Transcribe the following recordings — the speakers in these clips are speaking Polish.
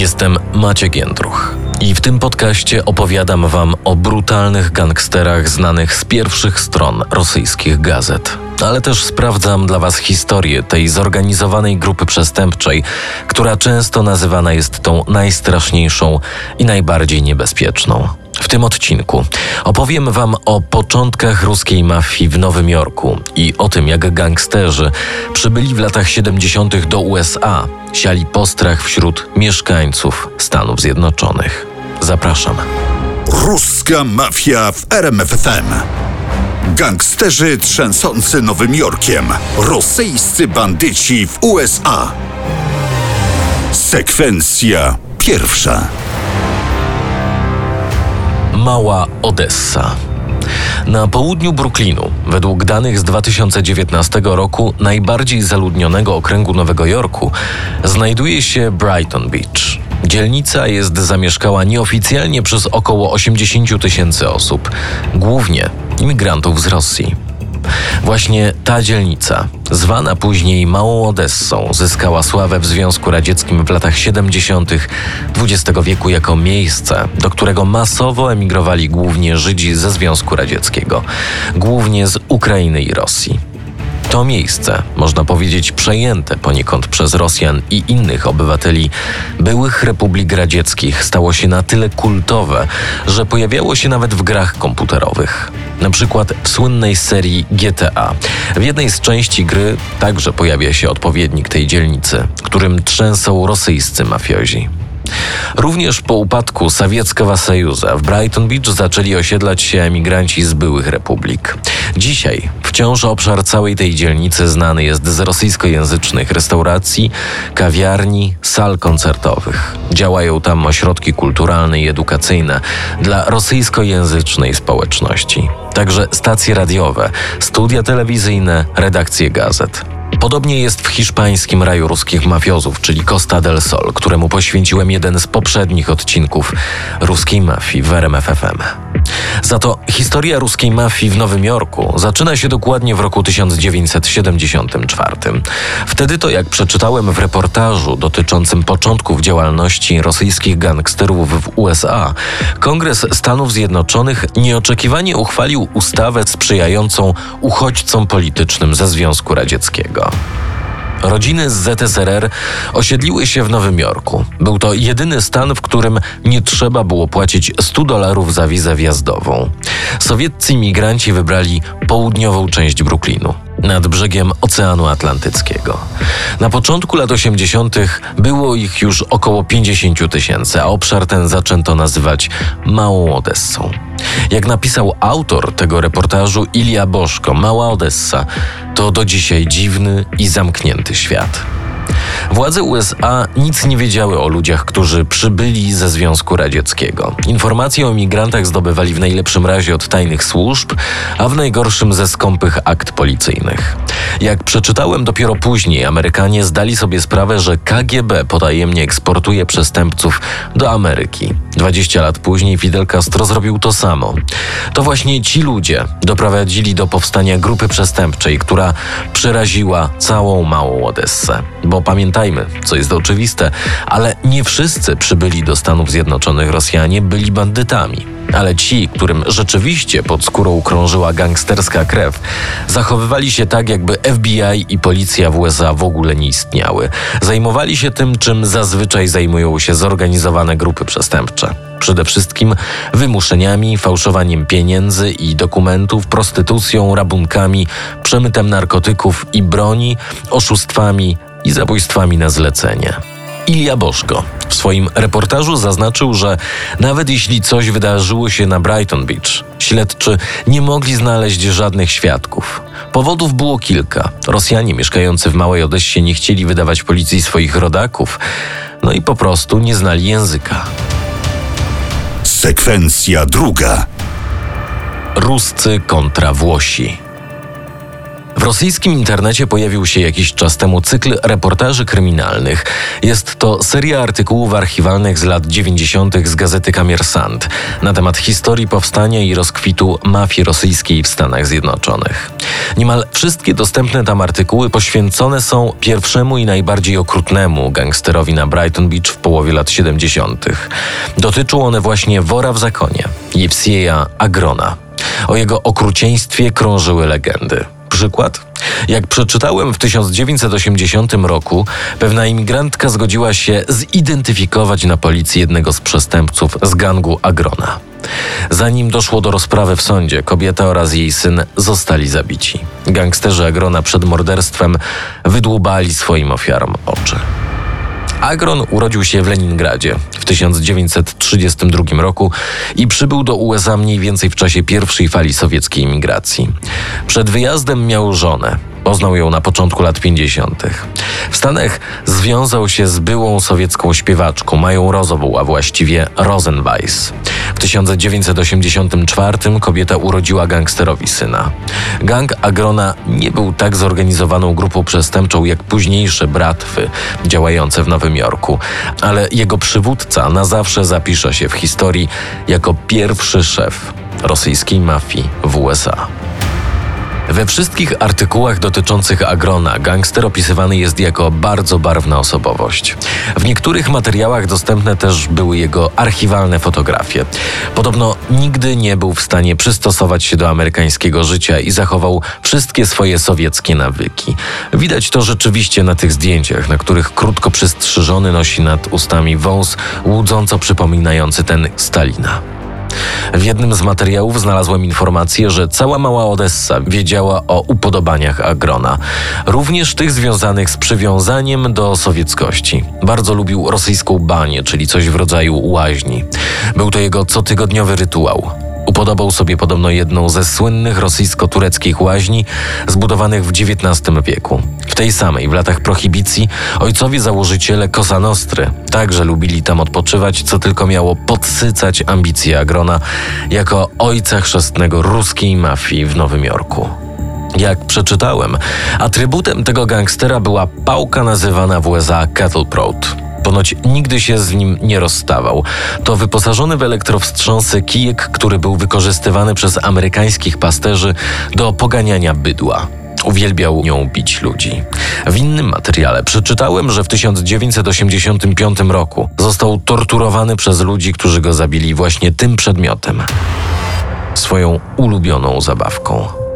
Jestem Maciek Jędruch i w tym podcaście opowiadam wam o brutalnych gangsterach znanych z pierwszych stron rosyjskich gazet. Ale też sprawdzam dla was historię tej zorganizowanej grupy przestępczej, która często nazywana jest tą najstraszniejszą i najbardziej niebezpieczną. W tym odcinku opowiem Wam o początkach ruskiej mafii w Nowym Jorku i o tym, jak gangsterzy przybyli w latach 70. do USA, siali postrach wśród mieszkańców Stanów Zjednoczonych. Zapraszam. Ruska mafia w RMFFM. Gangsterzy trzęsący Nowym Jorkiem. Rosyjscy bandyci w USA. Sekwencja pierwsza. Mała Odessa. Na południu Brooklynu, według danych z 2019 roku najbardziej zaludnionego okręgu Nowego Jorku, znajduje się Brighton Beach. Dzielnica jest zamieszkała nieoficjalnie przez około 80 tysięcy osób, głównie imigrantów z Rosji. Właśnie ta dzielnica, zwana później Małą Odessą, zyskała sławę w Związku Radzieckim w latach 70. XX wieku jako miejsce, do którego masowo emigrowali głównie Żydzi ze Związku Radzieckiego, głównie z Ukrainy i Rosji. To miejsce, można powiedzieć, przejęte poniekąd przez Rosjan i innych obywateli byłych republik radzieckich, stało się na tyle kultowe, że pojawiało się nawet w grach komputerowych. Na przykład w słynnej serii GTA. W jednej z części gry także pojawia się odpowiednik tej dzielnicy, którym trzęsą rosyjscy mafiozi. Również po upadku Sowieckiego Sojuza w Brighton Beach zaczęli osiedlać się emigranci z byłych republik. Dzisiaj wciąż obszar całej tej dzielnicy znany jest z rosyjskojęzycznych restauracji, kawiarni, sal koncertowych. Działają tam ośrodki kulturalne i edukacyjne dla rosyjskojęzycznej społeczności. Także stacje radiowe, studia telewizyjne, redakcje gazet. Podobnie jest w hiszpańskim raju ruskich mafiozów, czyli Costa del Sol, któremu poświęciłem jeden z poprzednich odcinków ruskiej mafii w RMFFM. Za to historia ruskiej mafii w Nowym Jorku zaczyna się dokładnie w roku 1974. Wtedy to, jak przeczytałem w reportażu dotyczącym początków działalności rosyjskich gangsterów w USA, Kongres Stanów Zjednoczonych nieoczekiwanie uchwalił ustawę sprzyjającą uchodźcom politycznym ze Związku Radzieckiego. Rodziny z ZSRR osiedliły się w Nowym Jorku. Był to jedyny stan, w którym nie trzeba było płacić 100 dolarów za wizę wjazdową. Sowieccy imigranci wybrali południową część Brooklynu nad brzegiem Oceanu Atlantyckiego. Na początku lat 80. było ich już około 50 tysięcy, a obszar ten zaczęto nazywać Małą Odessą. Jak napisał autor tego reportażu Ilia Boszko, Mała Odessa to do dzisiaj dziwny i zamknięty świat. Władze USA nic nie wiedziały o ludziach, którzy przybyli ze Związku Radzieckiego. Informacje o migrantach zdobywali w najlepszym razie od tajnych służb, a w najgorszym ze skąpych akt policyjnych. Jak przeczytałem dopiero później, Amerykanie zdali sobie sprawę, że KGB potajemnie eksportuje przestępców do Ameryki. 20 lat później Fidel Castro zrobił to samo. To właśnie ci ludzie doprowadzili do powstania grupy przestępczej, która przeraziła całą małą Odessę. Bo pamiętajmy, co jest oczywiste, ale nie wszyscy przybyli do Stanów Zjednoczonych Rosjanie byli bandytami. Ale ci, którym rzeczywiście pod skórą krążyła gangsterska krew, zachowywali się tak, jakby FBI i policja w USA w ogóle nie istniały. Zajmowali się tym, czym zazwyczaj zajmują się zorganizowane grupy przestępcze. Przede wszystkim wymuszeniami, fałszowaniem pieniędzy i dokumentów, prostytucją, rabunkami, przemytem narkotyków i broni, oszustwami i zabójstwami na zlecenie. Ilia Boszko w swoim reportażu zaznaczył, że nawet jeśli coś wydarzyło się na Brighton Beach, śledczy nie mogli znaleźć żadnych świadków. Powodów było kilka. Rosjanie mieszkający w Małej Odessie nie chcieli wydawać policji swoich rodaków, no i po prostu nie znali języka. Sekwencja druga. Ruscy kontra Włosi. W rosyjskim internecie pojawił się jakiś czas temu cykl reportaży kryminalnych. Jest to seria artykułów archiwalnych z lat 90. z gazety Kamiersant na temat historii powstania i rozkwitu mafii rosyjskiej w Stanach Zjednoczonych. Niemal wszystkie dostępne tam artykuły poświęcone są pierwszemu i najbardziej okrutnemu gangsterowi na Brighton Beach w połowie lat 70. Dotyczą one właśnie wora w zakonie, Jewsieja Agrona. O jego okrucieństwie krążyły legendy. Przykład? Jak przeczytałem w 1980 roku, pewna imigrantka zgodziła się zidentyfikować na policji jednego z przestępców z gangu Agrona. Zanim doszło do rozprawy w sądzie, kobieta oraz jej syn zostali zabici. Gangsterzy Agrona przed morderstwem wydłubali swoim ofiarom oczy. Agron urodził się w Leningradzie w 1932 roku i przybył do USA mniej więcej w czasie pierwszej fali sowieckiej imigracji. Przed wyjazdem miał żonę. Poznał ją na początku lat 50. W Stanach związał się z byłą sowiecką śpiewaczką Mają Rozową, a właściwie Rosenweiss. W 1984 kobieta urodziła gangsterowi syna. Gang Agrona nie był tak zorganizowaną grupą przestępczą jak późniejsze bratwy działające w Nowym Jorku, ale jego przywódca na zawsze zapisze się w historii jako pierwszy szef rosyjskiej mafii w USA. We wszystkich artykułach dotyczących Agrona gangster opisywany jest jako bardzo barwna osobowość. W niektórych materiałach dostępne też były jego archiwalne fotografie. Podobno nigdy nie był w stanie przystosować się do amerykańskiego życia i zachował wszystkie swoje sowieckie nawyki. Widać to rzeczywiście na tych zdjęciach, na których krótko przystrzyżony nosi nad ustami wąs łudząco przypominający ten Stalina. W jednym z materiałów znalazłem informację, że cała mała Odessa wiedziała o upodobaniach Agrona, również tych związanych z przywiązaniem do sowieckości. Bardzo lubił rosyjską banię, czyli coś w rodzaju łaźni. Był to jego cotygodniowy rytuał. Upodobał sobie podobno jedną ze słynnych rosyjsko-tureckich łaźni zbudowanych w XIX wieku. W tej samej, w latach prohibicji, ojcowie założyciele Cosa Nostry także lubili tam odpoczywać, co tylko miało podsycać ambicje Agrona jako ojca chrzestnego ruskiej mafii w Nowym Jorku. Jak przeczytałem, atrybutem tego gangstera była pałka nazywana w USA Cattle Prod. Ponoć nigdy się z nim nie rozstawał. To wyposażony w elektrowstrząsy kijek, który był wykorzystywany przez amerykańskich pasterzy do poganiania bydła. Uwielbiał nią bić ludzi. W innym materiale przeczytałem, że w 1985 roku został torturowany przez ludzi, którzy go zabili właśnie tym przedmiotem swoją ulubioną zabawką.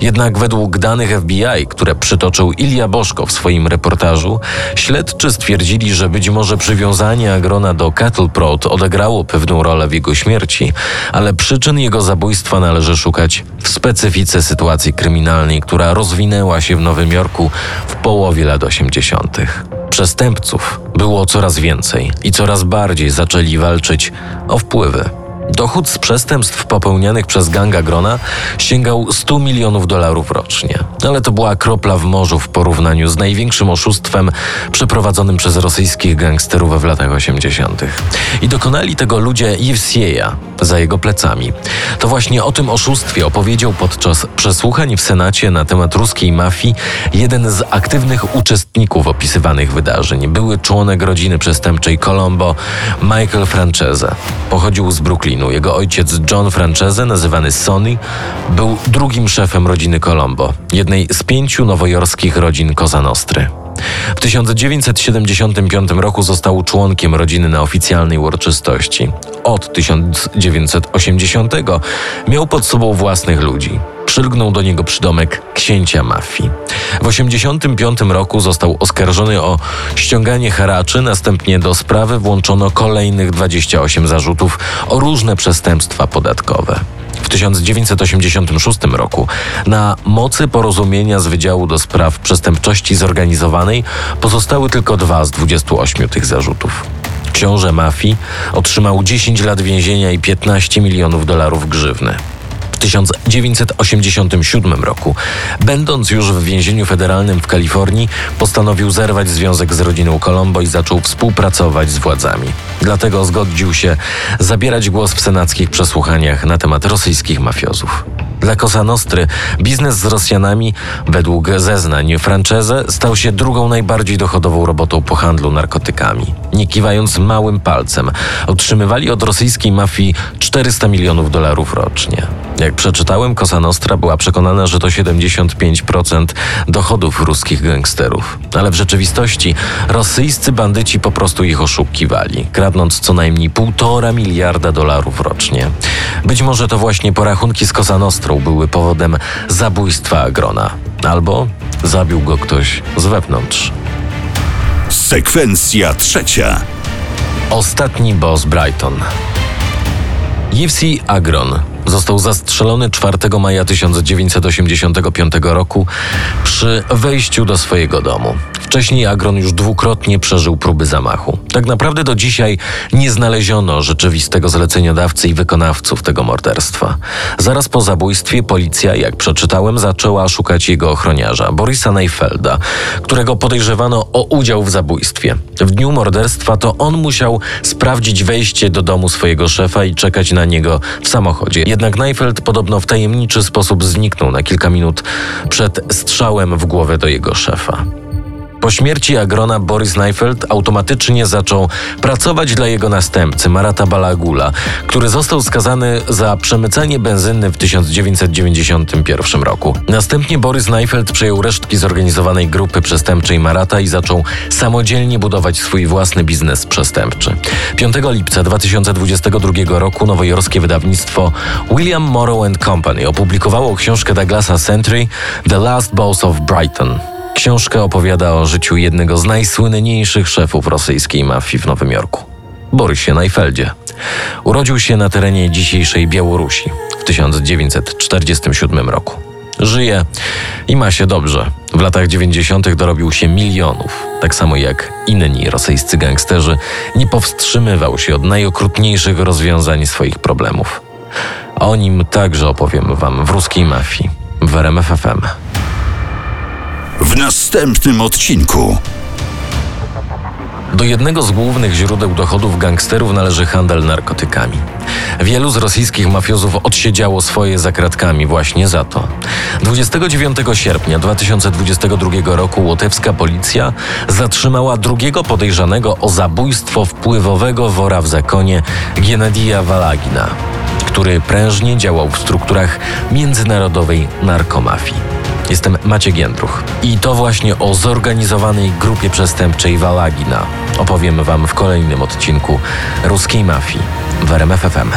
Jednak według danych FBI, które przytoczył Ilia Boszko w swoim reportażu, śledczy stwierdzili, że być może przywiązanie Agrona do Cattle Prod odegrało pewną rolę w jego śmierci, ale przyczyn jego zabójstwa należy szukać w specyfice sytuacji kryminalnej, która rozwinęła się w Nowym Jorku w połowie lat 80. Przestępców było coraz więcej i coraz bardziej zaczęli walczyć o wpływy. Dochód z przestępstw popełnianych przez ganga Grona sięgał 100 milionów dolarów rocznie. Ale to była kropla w morzu w porównaniu z największym oszustwem przeprowadzonym przez rosyjskich gangsterów w latach 80. I dokonali tego ludzie Jewsieja za jego plecami. To właśnie o tym oszustwie opowiedział podczas przesłuchań w Senacie na temat ruskiej mafii jeden z aktywnych uczestników opisywanych wydarzeń. Były członek rodziny przestępczej Colombo, Michael Francese. Pochodził z Brooklynu jego ojciec John Francese, nazywany Sonny, był drugim szefem rodziny Colombo, jednej z pięciu nowojorskich rodzin Cosa Nostry. W 1975 roku został członkiem rodziny na oficjalnej uroczystości. Od 1980 miał pod sobą własnych ludzi. Przylgnął do niego przydomek księcia mafii. W 1985 roku został oskarżony o ściąganie haraczy, następnie do sprawy włączono kolejnych 28 zarzutów o różne przestępstwa podatkowe. W 1986 roku na mocy porozumienia z Wydziału do Spraw Przestępczości Zorganizowanej pozostały tylko dwa z 28 tych zarzutów. Książę mafii otrzymał 10 lat więzienia i 15 milionów dolarów grzywny. W 1987 roku, będąc już w więzieniu federalnym w Kalifornii, postanowił zerwać związek z rodziną Colombo i zaczął współpracować z władzami. Dlatego zgodził się zabierać głos w senackich przesłuchaniach na temat rosyjskich mafiozów. Dla Cosa Nostry biznes z Rosjanami, według zeznań Francese, stał się drugą najbardziej dochodową robotą po handlu narkotykami. Nie kiwając małym palcem, otrzymywali od rosyjskiej mafii 400 milionów dolarów rocznie. Jak przeczytałem, Cosa Nostra była przekonana, że to 75% dochodów ruskich gangsterów. Ale w rzeczywistości rosyjscy bandyci po prostu ich oszukiwali, kradnąc co najmniej półtora miliarda dolarów rocznie. Być może to właśnie porachunki z Cosa Nostrą były powodem zabójstwa Agrona. Albo zabił go ktoś z wewnątrz. Sekwencja trzecia. Ostatni boss Brighton. Yvsi Agron został zastrzelony 4 maja 1985 roku przy wejściu do swojego domu. Wcześniej Agron już dwukrotnie przeżył próby zamachu. Tak naprawdę do dzisiaj nie znaleziono rzeczywistego zleceniodawcy i wykonawców tego morderstwa. Zaraz po zabójstwie policja, jak przeczytałem, zaczęła szukać jego ochroniarza, Borisa Neifelda, którego podejrzewano o udział w zabójstwie. W dniu morderstwa to on musiał sprawdzić wejście do domu swojego szefa i czekać na niego w samochodzie. Jednak Neifeld podobno w tajemniczy sposób zniknął na kilka minut przed strzałem w głowę do jego szefa. Po śmierci Agrona Boris Neifeld automatycznie zaczął pracować dla jego następcy Marata Balagula, który został skazany za przemycanie benzyny w 1991 roku. Następnie Boris Neifeld przejął resztki zorganizowanej grupy przestępczej Marata i zaczął samodzielnie budować swój własny biznes przestępczy. 5 lipca 2022 roku nowojorskie wydawnictwo William Morrow Company opublikowało książkę Douglasa Sentry The Last Boss of Brighton. Książka opowiada o życiu jednego z najsłynniejszych szefów rosyjskiej mafii w Nowym Jorku, Borysie Najfeldzie. Urodził się na terenie dzisiejszej Białorusi w 1947 roku. Żyje i ma się dobrze. W latach 90. dorobił się milionów. Tak samo jak inni rosyjscy gangsterzy, nie powstrzymywał się od najokrutniejszych rozwiązań swoich problemów. O nim także opowiem Wam w ruskiej mafii w RMFFM. W następnym odcinku. Do jednego z głównych źródeł dochodów gangsterów należy handel narkotykami. Wielu z rosyjskich mafiozów odsiedziało swoje za kratkami właśnie za to. 29 sierpnia 2022 roku łotewska policja zatrzymała drugiego podejrzanego o zabójstwo wpływowego wora w zakonie Genadija Walagina, który prężnie działał w strukturach międzynarodowej narkomafii. Jestem Maciek Jędruch i to właśnie o zorganizowanej grupie przestępczej Walagina opowiem Wam w kolejnym odcinku Ruskiej Mafii w RMFFM.